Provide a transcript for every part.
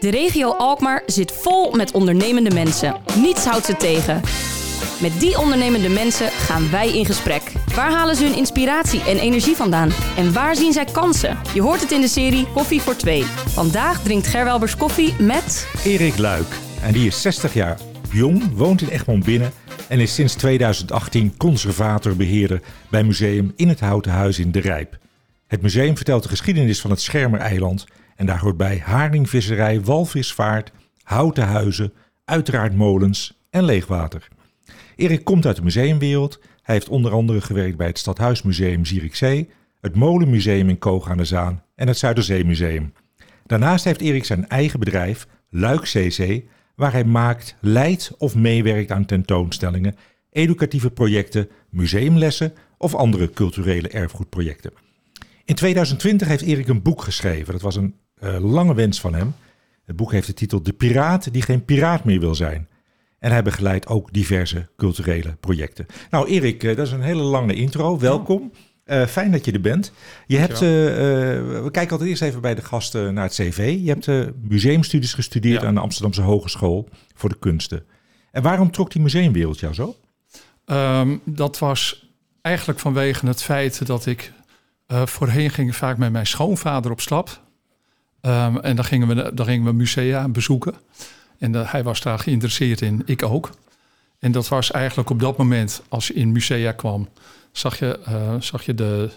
De regio Alkmaar zit vol met ondernemende mensen. Niets houdt ze tegen. Met die ondernemende mensen gaan wij in gesprek. Waar halen ze hun inspiratie en energie vandaan? En waar zien zij kansen? Je hoort het in de serie Koffie voor Twee. Vandaag drinkt Gerwelbers koffie met... Erik Luik. En die is 60 jaar jong, woont in Egmond Binnen... en is sinds 2018 conservator-beheerder bij museum In het Houten Huis in De Rijp. Het museum vertelt de geschiedenis van het Schermereiland... en daar hoort bij haringvisserij, walvisvaart, houten huizen... uiteraard molens en leegwater. Erik komt uit de museumwereld. Hij heeft onder andere gewerkt bij het Stadhuismuseum Zierikzee, het Molenmuseum in Koog aan de Zaan en het Zuiderzeemuseum. Daarnaast heeft Erik zijn eigen bedrijf, Luik CC, waar hij maakt, leidt of meewerkt aan tentoonstellingen, educatieve projecten, museumlessen of andere culturele erfgoedprojecten. In 2020 heeft Erik een boek geschreven. Dat was een lange wens van hem. Het boek heeft de titel De Piraat die geen piraat meer wil zijn. En hij begeleidt ook diverse culturele projecten. Nou, Erik, dat is een hele lange intro. Welkom. Uh, fijn dat je er bent. Je hebt, uh, uh, we kijken altijd eerst even bij de gasten naar het cv. Je hebt museumstudies gestudeerd ja. aan de Amsterdamse Hogeschool voor de Kunsten. En waarom trok die museumwereld jou zo? Um, dat was eigenlijk vanwege het feit dat ik voorheen ging vaak met mijn schoonvader op stap. Um, en dan gingen, we, dan gingen we musea bezoeken. En hij was daar geïnteresseerd in, ik ook. En dat was eigenlijk op dat moment, als je in musea kwam, zag je, uh, zag je de,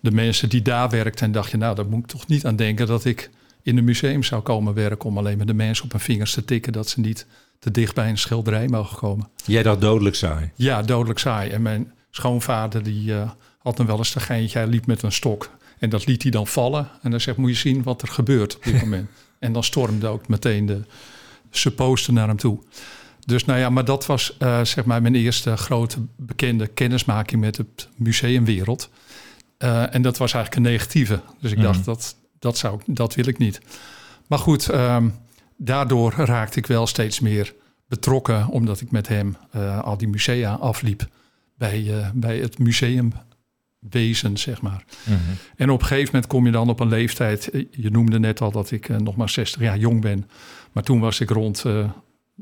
de mensen die daar werkten en dacht je, nou, daar moet ik toch niet aan denken dat ik in een museum zou komen werken om alleen maar de mensen op hun vingers te tikken dat ze niet te dicht bij een schilderij mogen komen. Jij dacht dodelijk saai? Ja, dodelijk saai. En mijn schoonvader die uh, had dan wel eens een geintje, hij liep met een stok. En dat liet hij dan vallen. En dan zegt, moet je zien wat er gebeurt op dit moment. en dan stormde ook meteen de, supposten naar hem toe. Dus nou ja, maar dat was uh, zeg maar mijn eerste grote bekende kennismaking met het museumwereld. Uh, en dat was eigenlijk een negatieve. Dus ik mm. dacht, dat, dat, zou, dat wil ik niet. Maar goed, um, daardoor raakte ik wel steeds meer betrokken, omdat ik met hem uh, al die musea afliep bij, bij het museumwezen, zeg maar. Mm -hmm. En op een gegeven moment kom je dan op een leeftijd, je noemde net al dat ik nog maar 60 jaar jong ben. Maar toen was ik rond uh,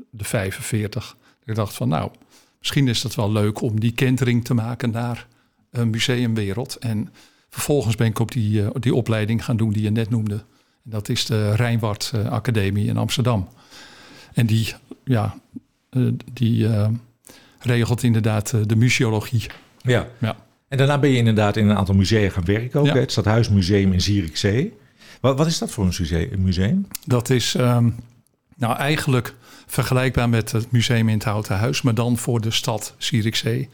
de 45. Ik dacht van nou, misschien is het wel leuk om die kentering te maken naar een museumwereld. En vervolgens ben ik op die, uh, die opleiding gaan doen die je net noemde. En dat is de Rijnwaard Academie in Amsterdam. En die, ja, die regelt inderdaad de museologie. Ja. ja. En daarna ben je inderdaad in een aantal musea gaan werken ook. Ja. Het Stadhuismuseum in Zierikzee. Wat, wat is dat voor een museum? Dat is um, nou, eigenlijk vergelijkbaar met het museum in het Houten Huis, maar dan voor de stad Zierikzee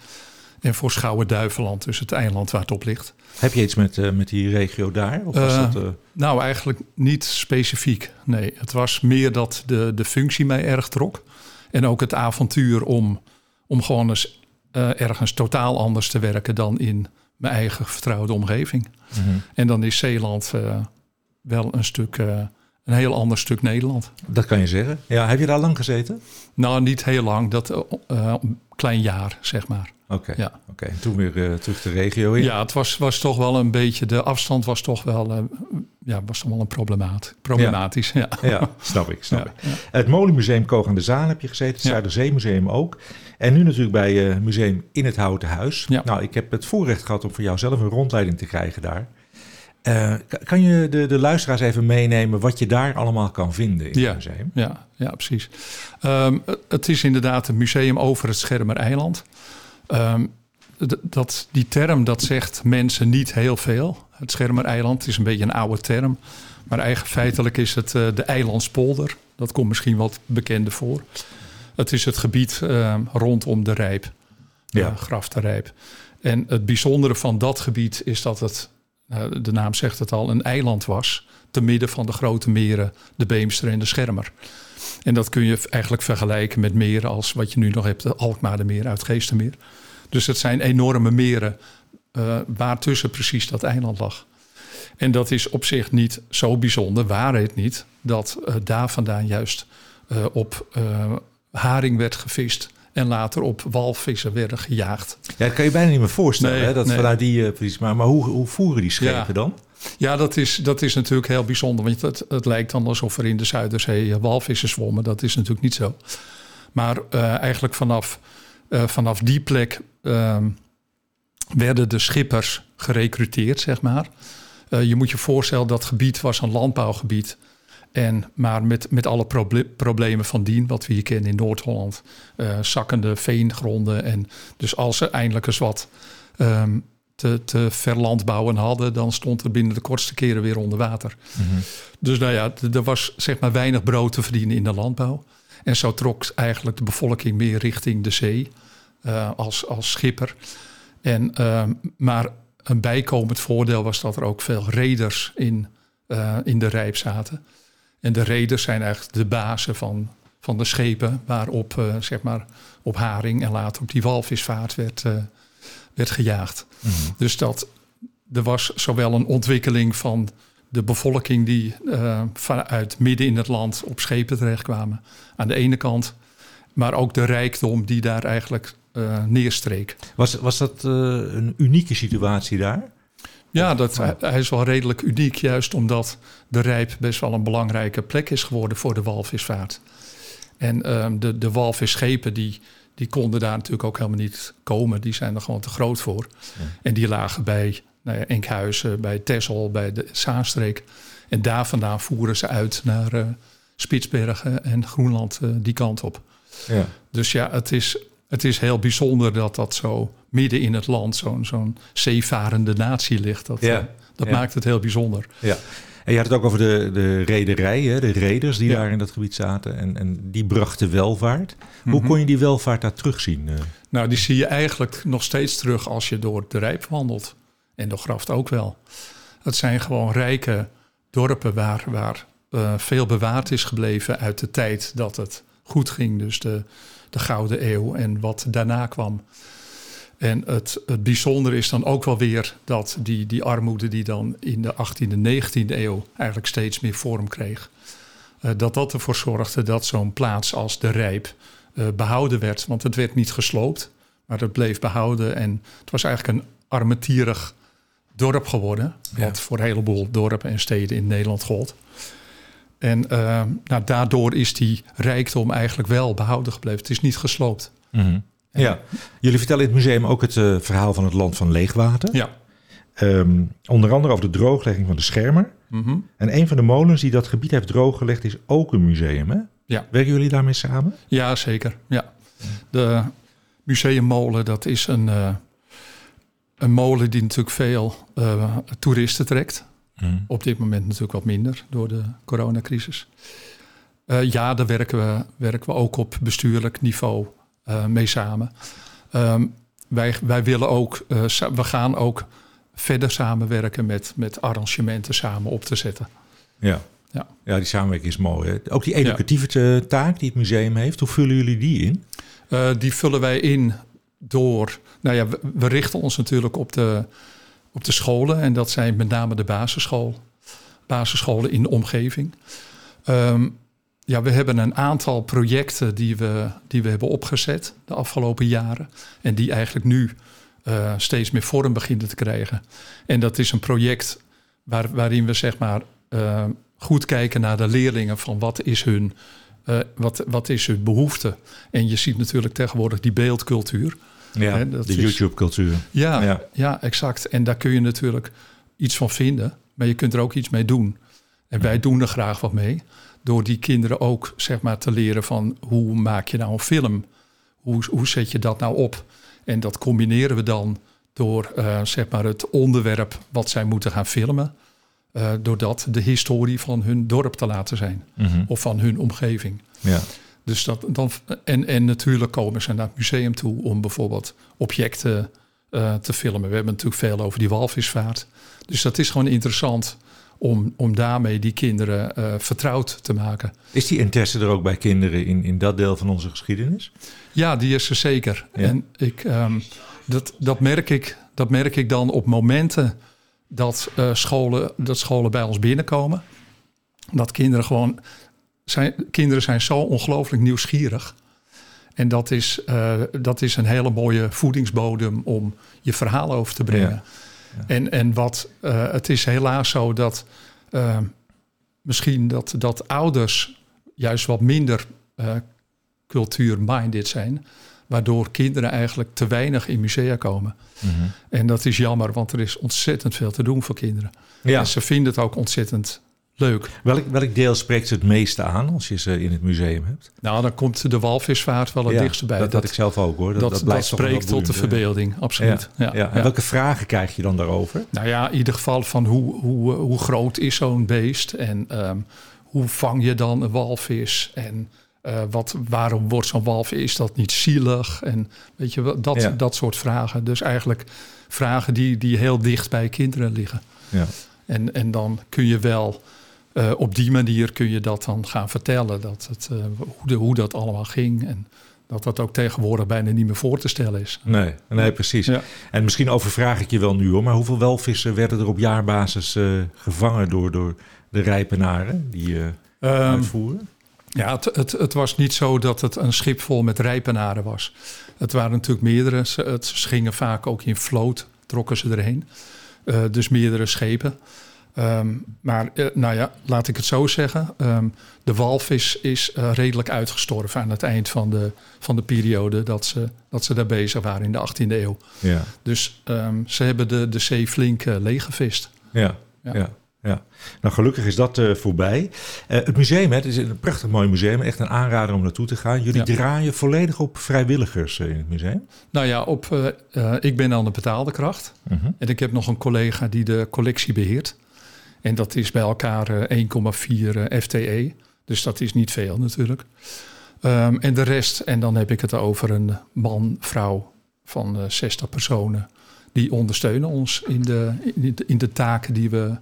en voor Schouwen-Duiveland, dus het eiland waar het op ligt. Heb je iets met, uh, met die regio daar? Of was uh, dat, uh... Nou, eigenlijk niet specifiek. Nee, het was meer dat de, de functie mij erg trok. En ook het avontuur om, om gewoon eens ergens totaal anders te werken dan in mijn eigen vertrouwde omgeving. Mm -hmm. En dan is Zeeland wel een stuk een heel ander stuk Nederland. Dat kan je zeggen. Ja, heb je daar lang gezeten? Nou, niet heel lang. Dat klein jaar, zeg maar. Oké. Okay. Ja. Oké. Okay. Toen weer uh, terug de regio in. Ja, het was, was toch wel een beetje. De afstand was toch wel. Uh, ja, was toch wel een problemaat, problematisch. Ja. Ja. ja. snap ik. Snap ik. Het Molenmuseum Koog aan de Zaan heb je gezeten. Het Zuiderzeemuseum ook. En nu natuurlijk bij uh, Museum in het Houten Huis. Nou, ik heb het voorrecht gehad om voor jou zelf een rondleiding te krijgen daar. Uh, kan je de, de luisteraars even meenemen wat je daar allemaal kan vinden in ja, het museum? Ja, ja precies. Um, het is inderdaad een museum over het Schermereiland. Um, dat, die term dat zegt mensen niet heel veel. Het Schermereiland is een beetje een oude term. Maar eigenlijk feitelijk is het uh, de eilandspolder. Dat komt misschien wat bekender voor. Het is het gebied uh, rondom de Rijp. Ja. Uh, Graf de Rijp. En het bijzondere van dat gebied is dat het de naam zegt het al, een eiland was. Te midden van de grote meren, de Beemster en de Schermer. En dat kun je eigenlijk vergelijken met meren als wat je nu nog hebt, de Alkmaardermeer uit Geestermeer. Dus het zijn enorme meren uh, waartussen precies dat eiland lag. En dat is op zich niet zo bijzonder, waar het niet, dat uh, daar vandaan juist uh, op haring werd gevist en later op walvissen werden gejaagd. Ja, dat kan je bijna niet meer voorstellen. Nee, hè? Dat nee. vanuit die, uh, precies, maar, maar hoe, hoe voeren die schepen ja. dan? Ja, dat is, dat is natuurlijk heel bijzonder. Want het, het lijkt dan alsof er in de Zuiderzee walvissen zwommen. Dat is natuurlijk niet zo. Maar uh, eigenlijk vanaf, uh, vanaf die plek uh, werden de schippers gerecruiteerd, zeg maar. Je moet je voorstellen, dat gebied was een landbouwgebied. En, maar met, met alle proble problemen van dien, wat we hier kennen in Noord-Holland. zakkende veengronden. En dus als er eindelijk eens wat um, te, te verlandbouwen hadden, dan stond er binnen de kortste keren weer onder water. Mm -hmm. Dus nou ja, er was zeg maar weinig brood te verdienen in de landbouw. En zo trok eigenlijk de bevolking meer richting de zee uh, als, als schipper. En, uh, maar een bijkomend voordeel was dat er ook veel reders in, uh, in de rijp zaten. En de reders zijn eigenlijk de bazen van, van de schepen waarop zeg maar, op haring en later op die walvisvaart werd, werd gejaagd. Mm -hmm. Dus dat, er was zowel een ontwikkeling van de bevolking die uh, vanuit midden in het land op schepen terechtkwamen. Aan de ene kant, maar ook de rijkdom die daar eigenlijk uh, neerstreek. Was, was dat uh, een unieke situatie daar? Ja, dat, hij, hij is wel redelijk uniek, juist omdat de Rijp best wel een belangrijke plek is geworden voor de walvisvaart. En um, de, de walvisschepen die, die konden daar natuurlijk ook helemaal niet komen. Die zijn er gewoon te groot voor. Ja. En die lagen bij nou ja, Enkhuizen, bij Texel, bij de Zaanstreek. En daar vandaan voeren ze uit naar uh, Spitsbergen en Groenland uh, die kant op. Ja. Dus ja, het is, het is heel bijzonder dat dat zo midden in het land zo'n zo'n zeevarende natie ligt. Dat, ja. uh, dat maakt het heel bijzonder. Ja. En je had het ook over de, de rederij, hè? de reders die ja. daar in dat gebied zaten. En, en die brachten welvaart. Mm -hmm. Hoe kon je die welvaart daar terugzien? Nou, die zie je eigenlijk nog steeds terug als je door de Rijp wandelt. En de Graft ook wel. Het zijn gewoon rijke dorpen waar, waar uh, veel bewaard is gebleven uit de tijd dat het goed ging. Dus de, de Gouden Eeuw en wat daarna kwam. En het, het bijzondere is dan ook wel weer dat die, die armoede die dan in de 18e, 19e eeuw eigenlijk steeds meer vorm kreeg. Uh, dat dat ervoor zorgde dat zo'n plaats als de Rijp uh, behouden werd. Want het werd niet gesloopt, maar het bleef behouden. En het was eigenlijk een armetierig dorp geworden. Ja. Wat voor een heleboel dorpen en steden in Nederland gold. En uh, nou, daardoor is die rijkdom eigenlijk wel behouden gebleven. Het is niet gesloopt. Mm -hmm. Ja, jullie vertellen in het museum ook het uh, verhaal van het land van leegwater. Ja. Um, onder andere over de drooglegging van de schermer. Mm -hmm. En een van de molens die dat gebied heeft drooggelegd is ook een museum. Hè? Ja. Werken jullie daarmee samen? Ja, zeker. Ja. De museummolen, dat is een, uh, een molen die natuurlijk veel uh, toeristen trekt. Mm. Op dit moment natuurlijk wat minder door de coronacrisis. Ja, daar werken we, werken we ook op bestuurlijk niveau uh, mee samen. Um, wij, wij willen ook, uh, we gaan ook verder samenwerken met, met arrangementen samen op te zetten. Ja. Ja. ja, die samenwerking is mooi. Hè? Ook die educatieve ja. taak die het museum heeft, hoe vullen jullie die in? die vullen wij in door, nou ja, we, we, richten ons natuurlijk op de, op de scholen. En dat zijn met name de basisschool, basisscholen in de omgeving. Um, ja, we hebben een aantal projecten die we, die we hebben opgezet de afgelopen jaren. En die eigenlijk nu uh, steeds meer vorm beginnen te krijgen. En dat is een project waar, waarin we zeg maar uh, goed kijken naar de leerlingen van wat is hun, uh, wat, wat is hun behoefte. En je ziet natuurlijk tegenwoordig die beeldcultuur. Ja, hè, de YouTube-cultuur. Ja, ja, ja, exact. En daar kun je natuurlijk iets van vinden, maar je kunt er ook iets mee doen. En wij doen er graag wat mee. Door die kinderen ook zeg maar, te leren van hoe maak je nou een film? Hoe, hoe zet je dat nou op? En dat combineren we dan door uh, zeg maar het onderwerp wat zij moeten gaan filmen. Uh, door dat de historie van hun dorp te laten zijn. Mhm. Of van hun omgeving. Ja. Dus dat, dan, en, en natuurlijk komen ze naar het museum toe om bijvoorbeeld objecten uh, te filmen. We hebben natuurlijk veel over die walvisvaart. Dus dat is gewoon interessant om, om daarmee die kinderen uh, vertrouwd te maken. Is die interesse er ook bij kinderen in, in dat deel van onze geschiedenis? Ja, die is er zeker. Ja. En ik, um, dat, dat, merk ik, dat merk ik dan op momenten dat, uh, scholen, dat scholen bij ons binnenkomen. Dat kinderen gewoon... Zijn, kinderen zijn zo ongelooflijk nieuwsgierig. En dat is, uh, dat is een hele mooie voedingsbodem om je verhaal over te brengen. Ja. En, en wat, uh, het is helaas zo dat uh, misschien dat, dat ouders juist wat minder uh, cultuur-minded zijn. Waardoor kinderen eigenlijk te weinig in musea komen. -hmm. En dat is jammer, want er is ontzettend veel te doen voor kinderen. Ja. En ze vinden het ook ontzettend leuk. Welk, welk deel spreekt ze het meeste aan als je ze in het museum hebt? Nou, dan komt de walvisvaart wel het ja, dichtst bij. Dat, dat ik zelf ook hoor. Dat, dat, dat, dat spreekt tot de verbeelding, absoluut. Ja, ja. En welke vragen krijg je dan daarover? Nou ja, in ieder geval van hoe, hoe, hoe groot is zo'n beest? En um, hoe vang je dan een walvis? En uh, wat, waarom wordt zo'n walvis? Is dat niet zielig? En weet je, dat, ja. dat soort vragen. Dus eigenlijk vragen die, die heel dicht bij kinderen liggen. Ja. En, en dan kun je wel uh, op die manier kun je dat dan gaan vertellen. Dat het, uh, hoe, de, hoe dat allemaal ging. En dat dat ook tegenwoordig bijna niet meer voor te stellen is. Nee, nee precies. Ja. En misschien overvraag ik je wel nu hoor. Maar hoeveel welvissen werden er op jaarbasis uh, gevangen door, door de rijpenaren die um, uitvoeren? Ja, het, het, het, was niet zo dat het een schip vol met rijpenaren was. Het waren natuurlijk meerdere. Ze, het, ze gingen vaak ook in vloot, trokken ze erheen. dus meerdere schepen. Um, maar uh, nou ja, laat ik het zo zeggen. Um, de walvis is uh, redelijk uitgestorven aan het eind van de, van de periode dat ze, dat ze daar bezig waren in de 18e eeuw. Ja. Dus um, ze hebben de, de zee flink uh, leeggevist. Ja, ja. ja. Ja, nou gelukkig is dat voorbij. Het museum, hè, het is een prachtig mooi museum, echt een aanrader om naartoe te gaan. Jullie ja. draaien volledig op vrijwilligers in het museum? Nou ja, op, ik ben aan de betaalde kracht. Mhm. -huh. En ik heb nog een collega die de collectie beheert. En dat is bij elkaar 1,4 FTE. Dus dat is niet veel natuurlijk. Um, en de rest, en dan heb ik het over een man, vrouw van 60 personen. Die ondersteunen ons in de, in de, in de taken die we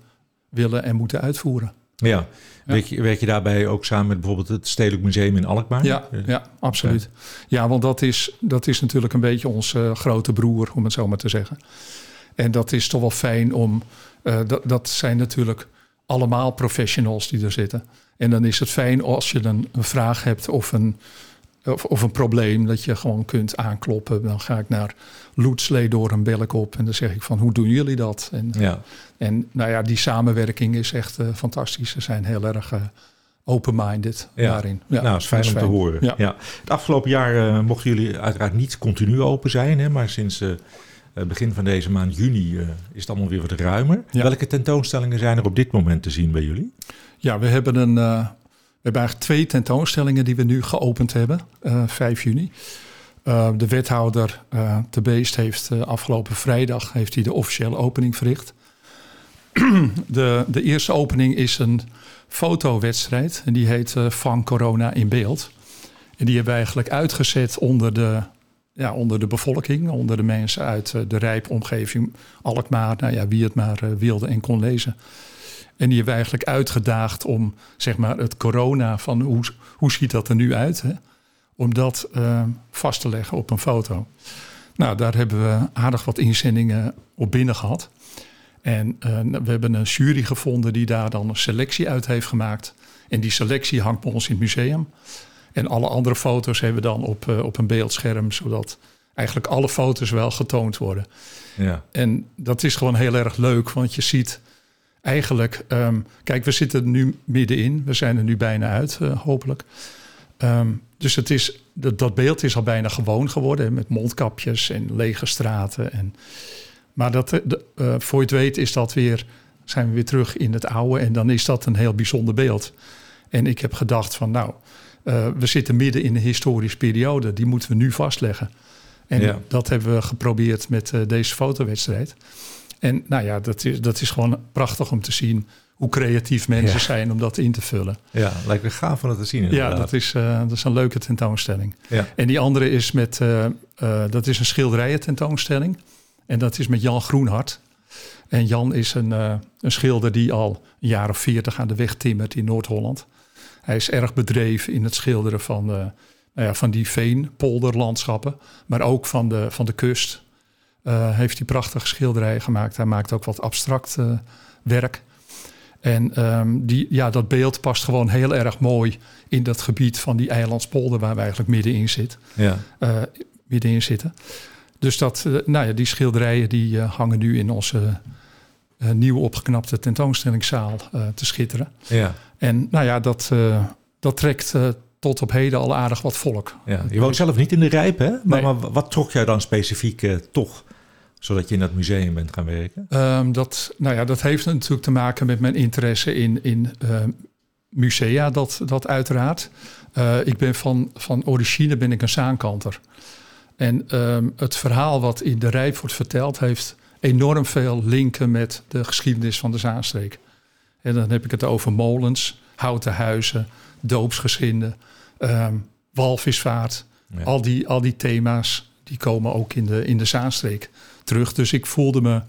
willen en moeten uitvoeren. Ja. ja. Werk, je, werk je daarbij ook samen met bijvoorbeeld het Stedelijk Museum in Alkmaar? Ja, ja absoluut. Ja, want dat is, dat is natuurlijk een beetje onze grote broer, om het zo maar te zeggen. En dat is toch wel fijn om. Uh, dat, dat zijn natuurlijk allemaal professionals die er zitten. En dan is het fijn als je een, een vraag hebt of een, of, of, een probleem, dat je gewoon kunt aankloppen. Dan ga ik naar Loetslee door een bel ik op en dan zeg ik van hoe doen jullie dat? En, ja. en nou ja, die samenwerking is echt uh, fantastisch. Ze zijn heel erg uh, open-minded ja. daarin. Ja, nou, is fijn om fijn. te horen. Ja. ja. Het afgelopen jaar uh, mochten jullie uiteraard niet continu open zijn, hè, maar sinds uh, begin van deze maand juni is het allemaal weer wat ruimer. Ja. Welke tentoonstellingen zijn er op dit moment te zien bij jullie? Ja, we hebben een. we hebben eigenlijk twee tentoonstellingen die we nu geopend hebben, 5 juni. De wethouder te Beest heeft afgelopen vrijdag heeft hij de officiële opening verricht. de, de eerste opening is een fotowedstrijd en die heet Van Corona in Beeld. En die hebben we eigenlijk uitgezet onder de, ja, onder de bevolking, onder de mensen uit de rijpomgeving, Alkmaar, nou ja, wie het maar wilde en kon lezen. En die hebben eigenlijk uitgedaagd om zeg maar, het corona van hoe, hoe ziet dat er nu uit? Hè? om dat uh, vast te leggen op een foto. Nou, daar hebben we aardig wat inzendingen op binnen gehad. En uh, we hebben een jury gevonden die daar dan een selectie uit heeft gemaakt. En die selectie hangt bij ons in het museum. En alle andere foto's hebben we dan op, uh, op een beeldscherm, zodat eigenlijk alle foto's wel getoond worden. Ja. En dat is gewoon heel erg leuk, want je ziet eigenlijk... Um, kijk, we zitten nu middenin. We zijn er nu bijna uit, hopelijk. Um, dus het is, dat, dat, beeld is al bijna gewoon geworden met mondkapjes en lege straten. En, maar dat, de, uh, voor je het weet is dat weer, zijn we weer terug in het oude en dan is dat een heel bijzonder beeld. En ik heb gedacht van nou, uh, we zitten midden in een historische periode, die moeten we nu vastleggen. En ja. dat hebben we geprobeerd met uh, deze fotowedstrijd. En nou ja, dat is, dat is gewoon prachtig om te zien hoe creatief mensen ja. zijn om dat in te vullen. Ja, lijkt me gaaf om dat te zien. Inderdaad. Ja, dat is, uh, dat is een leuke tentoonstelling. Ja. En die andere is met, uh, uh, dat is een schilderijen tentoonstelling. En dat is met Jan Groenhart. En Jan is een, een schilder die al een jaar of veertig aan de weg timmert in Noord-Holland. Hij is erg bedreven in het schilderen van, nou ja, van die veenpolderlandschappen, maar ook van de, van de kust. heeft hij prachtige schilderijen gemaakt. Hij maakt ook wat abstract werk. En um, die, ja, dat beeld past gewoon heel erg mooi in dat gebied van die eilandspolder waar we eigenlijk middenin, zit, ja. uh, middenin zitten. Dus dat, eh, nou ja, die schilderijen die eh, hangen nu in onze uh, nieuw opgeknapte tentoonstellingszaal te schitteren. Ja. En nou ja, dat, dat trekt tot op heden al aardig wat volk. Ja. Je woont zelf niet in de Rijp, hè? Maar, maar wat trok jou dan specifiek toch zodat je in dat museum bent gaan werken? Um, dat, nou ja, dat heeft natuurlijk te maken met mijn interesse in, in musea, dat, dat uiteraard. ik ben van, van origine ben ik een zaankanter. En ehm, het verhaal wat in de Rijp wordt verteld, heeft enorm veel linken met de geschiedenis van de Zaanstreek. En dan heb ik het over molens, houten huizen, doopsgezinden, um, walvisvaart. Al, die, al die thema's die komen ook in de, in de Zaanstreek terug. Dus ik voelde me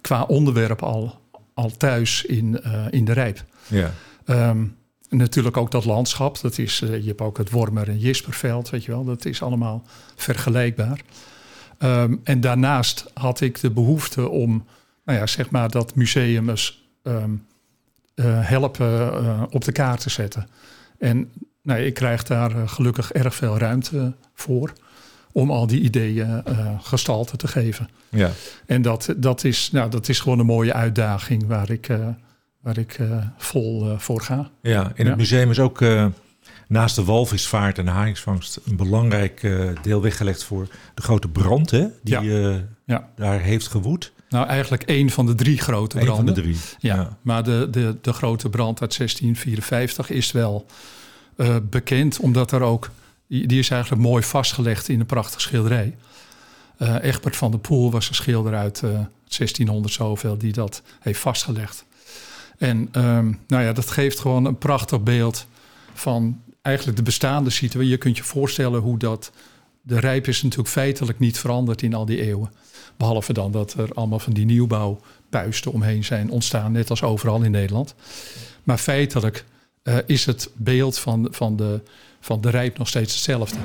qua onderwerp al, al thuis in, uh, in de Rijp. Ja. Um, natuurlijk ook dat landschap. Dat is, uh, je hebt ook het Wormer en Jisperveld, weet je wel. Dat is allemaal vergelijkbaar. Um, en daarnaast had ik de behoefte om, nou ja, zeg maar dat museum eens um, helpen uh, op de kaart te zetten. En nou, ik krijg daar gelukkig erg veel ruimte voor om al die ideeën gestalte te geven. Ja. En dat, dat, is, nou, dat is gewoon een mooie uitdaging waar ik waar ik uh, vol voor ga. Ja, in het museum is ook naast de walvisvaart en de haringsvangst een belangrijk deel weggelegd voor de grote brand hè, die ja. ja. daar heeft gewoed. Nou, eigenlijk één van de drie grote branden. Eén van de drie. Ja, ja. maar de, de, de grote brand uit 1654 is wel bekend, omdat er ook, die, is eigenlijk mooi vastgelegd in een prachtige schilderij. Egbert van der Poel was een schilder uit 1600 zoveel die dat heeft vastgelegd. En ehm, nou ja, dat geeft gewoon een prachtig beeld van eigenlijk de bestaande situatie. Je kunt je voorstellen hoe dat. De rijp is natuurlijk feitelijk niet veranderd in al die eeuwen. Behalve dan dat er allemaal van die nieuwbouwpuisten omheen zijn ontstaan, net als overal in Nederland. Maar feitelijk uh, is het beeld van, van, de, van de rijp nog steeds hetzelfde.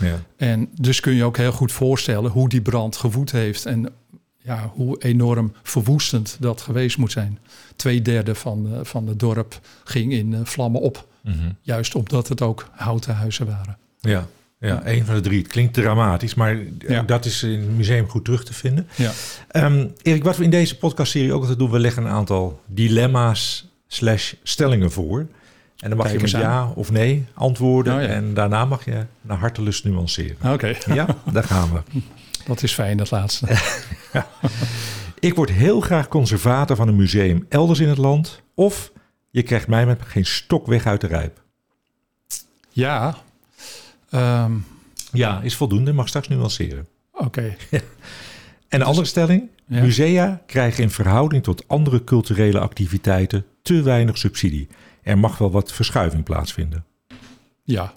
Ja. En dus kun je ook heel goed voorstellen hoe die brand gewoed heeft en ja, hoe enorm verwoestend dat geweest moet zijn. Tweederde van, uh, van het dorp ging in uh, vlammen op. Mm -hmm. Juist omdat het ook houten huizen waren. Ja, ja, een van de drie. Het klinkt dramatisch, maar ja. dat is in het museum goed terug te vinden. Ja. Um, Erik, wat we in deze podcastserie ook altijd doen, we leggen een aantal dilemma's slash stellingen voor. En dan mag Kijk je met ja of nee antwoorden. Oh, ja. En daarna mag je naar hartelust nuanceren. Oké. Okay. Ja, daar gaan we. Dat is fijn, dat laatste. Ik word heel graag conservator van een museum elders in het land. Of je krijgt mij met geen stok weg uit de rijp. Ja. Um, ja, is voldoende. Mag straks nuanceren. Oké. Okay. en de andere stelling. Ja. Musea krijgen in verhouding tot andere culturele activiteiten te weinig subsidie. Er mag wel wat verschuiving plaatsvinden. Ja,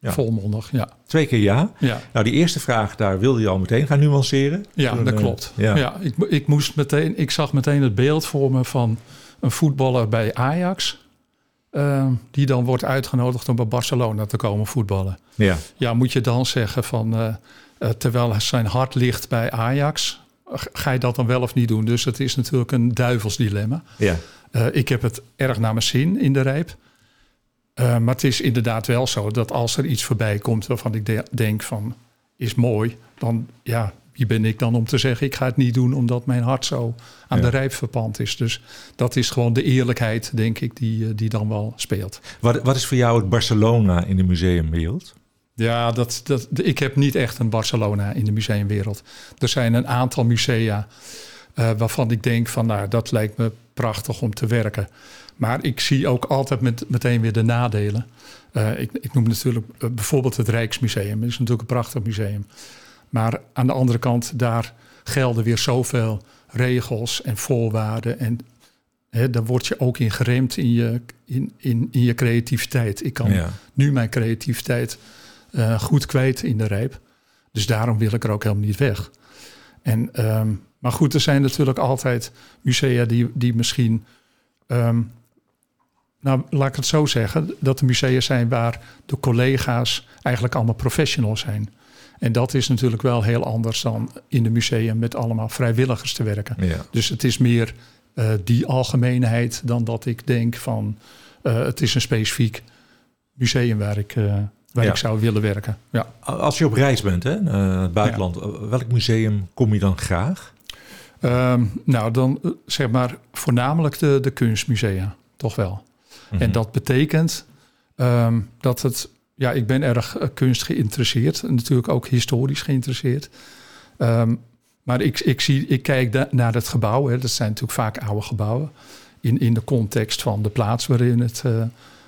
ja. Volmondig, ja. Twee keer ja. ja. Nou, die eerste vraag, daar wilde je al meteen gaan nuanceren. Ja, dat uh, klopt. Ja, ja ik, ik, moest meteen, ik zag meteen het beeld voor me van een voetballer bij Ajax. Uh, die dan wordt uitgenodigd om bij Barcelona te komen voetballen. Ja, ja moet je dan zeggen van, uh, uh, terwijl zijn hart ligt bij Ajax, ga je dat dan wel of niet doen? Dus het is natuurlijk een duivelsdilemma. Ja. ik heb het erg naar mijn zin in de rijp. Maar het is inderdaad wel zo dat als er iets voorbij komt waarvan ik de denk van is mooi, dan ja, wie ben ik dan om te zeggen ik ga het niet doen omdat mijn hart zo aan ja. de rijp verpand is. Dus dat is gewoon de eerlijkheid, denk ik, die, die dan wel speelt. Wat, wat is voor jou het Barcelona in de museumwereld? Ja, dat, dat, ik heb niet echt een Barcelona in de museumwereld. Er zijn een aantal musea uh, waarvan ik denk van nou, dat lijkt me prachtig om te werken. Maar ik zie ook altijd met, meteen weer de nadelen. Uh, ik, ik, noem natuurlijk uh, bijvoorbeeld het Rijksmuseum. Dat is natuurlijk een prachtig museum. Maar aan de andere kant, daar gelden weer zoveel regels en voorwaarden. En hè, daar word je ook in geremd in je, in, in, in je creativiteit. Ik kan ja. nu mijn creativiteit uh, goed kwijt in de rijp. Dus daarom wil ik er ook helemaal niet weg. En, um, maar goed, er zijn natuurlijk altijd musea die, die misschien um, nou, laat ik het zo zeggen, dat er musea zijn waar de collega's eigenlijk allemaal professionals zijn. En dat is natuurlijk wel heel anders dan in de museum met allemaal vrijwilligers te werken. Ja. Dus het is meer uh, die algemeenheid dan dat ik denk van uh, het is een specifiek museum waar ik, uh, waar Ja. ik zou willen werken. Ja. Als je op reis bent, hè, het buitenland, welk museum kom je dan graag? Ehm, nou, dan eh, zeg maar voornamelijk de, de kunstmusea, toch wel. Mhm. En dat betekent ehm, dat het, ja, ik ben erg eh, kunst geïnteresseerd, en natuurlijk ook historisch geïnteresseerd. Ehm, maar ik, ik, zie, ik kijk da- naar het gebouw, hè, dat zijn natuurlijk vaak oude gebouwen, in, in de context van de plaats waarin het, eh,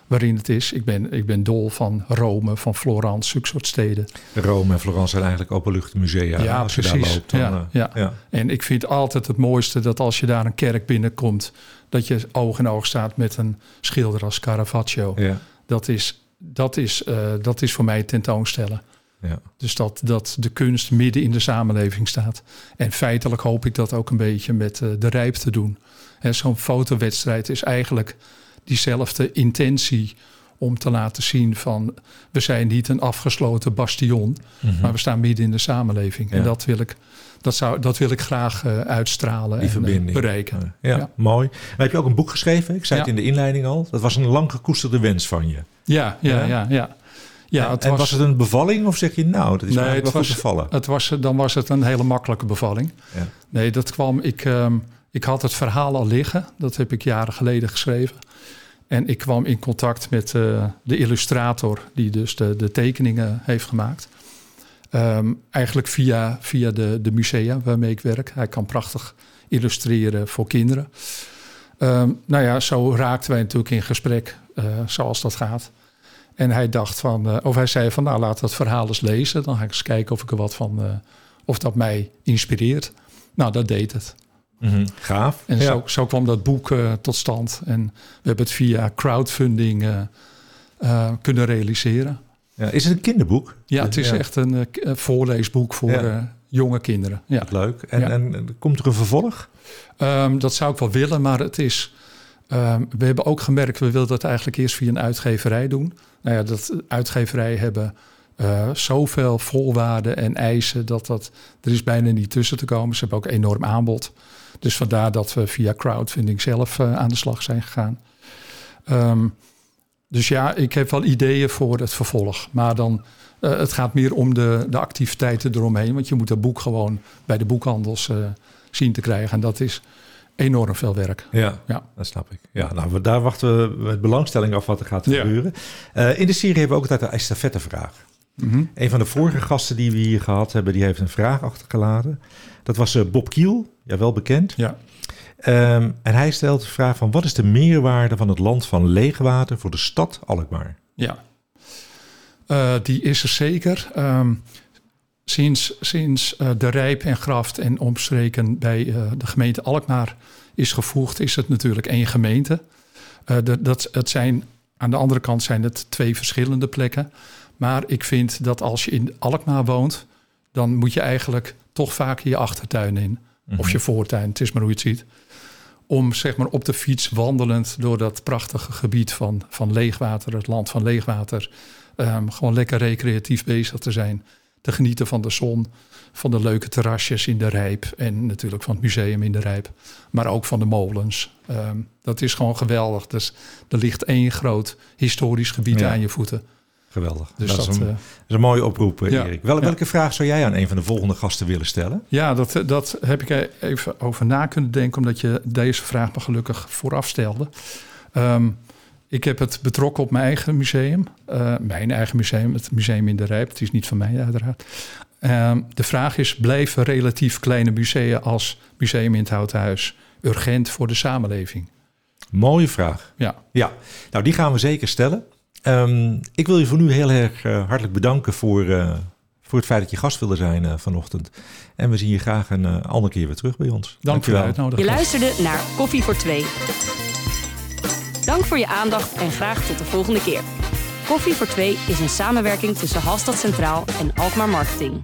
waarin het is. Ik ben, ik ben dol van Rome, van Florence, zulke soort steden. Rome en Florence zijn eigenlijk openluchtmusea. Ja, als je precies. daar loopt, dan, Ja, eh, ja. ja. En ik vind altijd het mooiste dat als je daar een kerk binnenkomt, dat je oog in oog staat met een schilder als Caravaggio. Ja, Dat, is, dat, is, eh, dat is voor mij tentoonstellen. ja. Dus dat, dat de kunst midden in de samenleving staat. En feitelijk hoop ik dat ook een beetje met eh, de rijp te doen. Zo'n fotowedstrijd is eigenlijk diezelfde intentie om te laten zien van we zijn niet een afgesloten bastion, Mhm. maar we staan midden in de samenleving. Ja. En dat wil ik, dat zou, dat wil ik graag eh, uitstralen Die en eh, verbinding. bereiken. Ja, Ja. mooi. Dan heb je ook een boek geschreven. Ik zei het in de inleiding al. Dat was een lang gekoesterde wens van je. Ja, ja, Ja? ja. ja, en, het en was, was, het een bevalling of zeg je nou, dat is Nee, wel het goed was- bevallen? het was, dan was het een hele makkelijke bevalling. Nee, dat kwam. Ik, ehm, ik had het verhaal al liggen. Dat heb ik jaren geleden geschreven. En ik kwam in contact met eh, de illustrator die dus de, de tekeningen heeft gemaakt. Ehm, eigenlijk via, via de, de musea waarmee ik werk. Hij kan prachtig illustreren voor kinderen. Ehm, nou ja, zo raakten wij natuurlijk in gesprek, eh, zoals dat gaat. En hij dacht van, eh, of hij zei van, nou laat dat verhaal eens lezen. Dan ga ik eens kijken of ik er wat van, of dat mij inspireert. Nou, dat deed het. Mhm. Gaaf. En ja. zo, zo kwam dat boek eh, tot stand. En we hebben het via crowdfunding eh, eh, kunnen realiseren. Ja, is het een kinderboek? Ja, het is Ja. echt een voorleesboek voor Ja. eh, jonge kinderen. Ja. Leuk. En, Ja. en komt er een vervolg? Ehm, dat zou ik wel willen, maar het is. ehm, we hebben ook gemerkt, we wilden dat eigenlijk eerst via een uitgeverij doen. Nou ja, dat uitgeverijen hebben eh, zoveel voorwaarden en eisen dat dat er is bijna niet tussen te komen. Ze hebben ook enorm aanbod. Dus vandaar dat we via crowdfunding zelf eh, aan de slag zijn gegaan. Ehm, dus ja, ik heb wel ideeën voor het vervolg. Maar dan, eh, het gaat meer om de, de activiteiten eromheen. Want je moet dat boek gewoon bij de boekhandels zien te krijgen. En dat is enorm veel werk. Ja, Ja. dat snap ik. Ja, nou, daar wachten we met belangstelling af wat er gaat Ja. gebeuren. In de serie hebben we ook altijd een estafettevraag. Mhm. Een van de vorige gasten die we hier gehad hebben, die heeft een vraag achtergelaten. Dat was eh, Bob Kiel, ja, wel bekend. Ja. Ehm, en hij stelt de vraag van wat is de meerwaarde van het land van leegwater voor de stad Alkmaar? Ja, Eh, die is er zeker. Ehm, sinds sinds eh, de Rijp en Graft en omstreken bij de gemeente Alkmaar is gevoegd, is het natuurlijk één gemeente. De- dat, het zijn, aan de andere kant zijn het twee verschillende plekken. Maar ik vind dat als je in Alkmaar woont, dan moet je eigenlijk toch vaak je achtertuin in. Of je voortuin, het is maar hoe je het ziet. Om zeg maar op de fiets wandelend door dat prachtige gebied van, van leegwater, het land van leegwater, ehm, gewoon lekker recreatief bezig te zijn. Te genieten van de zon, van de leuke terrasjes in de Rijp en natuurlijk van het museum in de Rijp. Maar ook van de molens. Ehm, dat is gewoon geweldig. Dus er ligt één groot historisch gebied Ja. aan je voeten. Geweldig. Dus dat, dat, is een, eh, dat is een mooie oproep, eh, ja. Erik. Wel, Ja. Welke vraag zou jij aan een van de volgende gasten willen stellen? Ja, dat, dat heb ik even over na kunnen denken, omdat je deze vraag me gelukkig vooraf stelde. Ehm, ik heb het betrokken op mijn eigen museum, eh, mijn eigen museum, het museum in de Rijp. Het is niet van mij uiteraard. Ehm, de vraag is, blijven relatief kleine musea als Museum in het Houten Huis urgent voor de samenleving? Mooie vraag. Ja, Ja, nou die gaan we zeker stellen. Ehm, ik wil je voor nu heel erg eh, hartelijk bedanken voor, eh, voor het feit dat je gast wilde zijn eh, vanochtend. En we zien je graag een andere keer weer terug bij ons. dank voor de Dankjewel. uitnodiging. Je luisterde naar Koffie voor Twee. Dank voor je aandacht en graag tot de volgende keer. Koffie voor Twee is een samenwerking tussen Halstad Centraal en Alkmaar Marketing.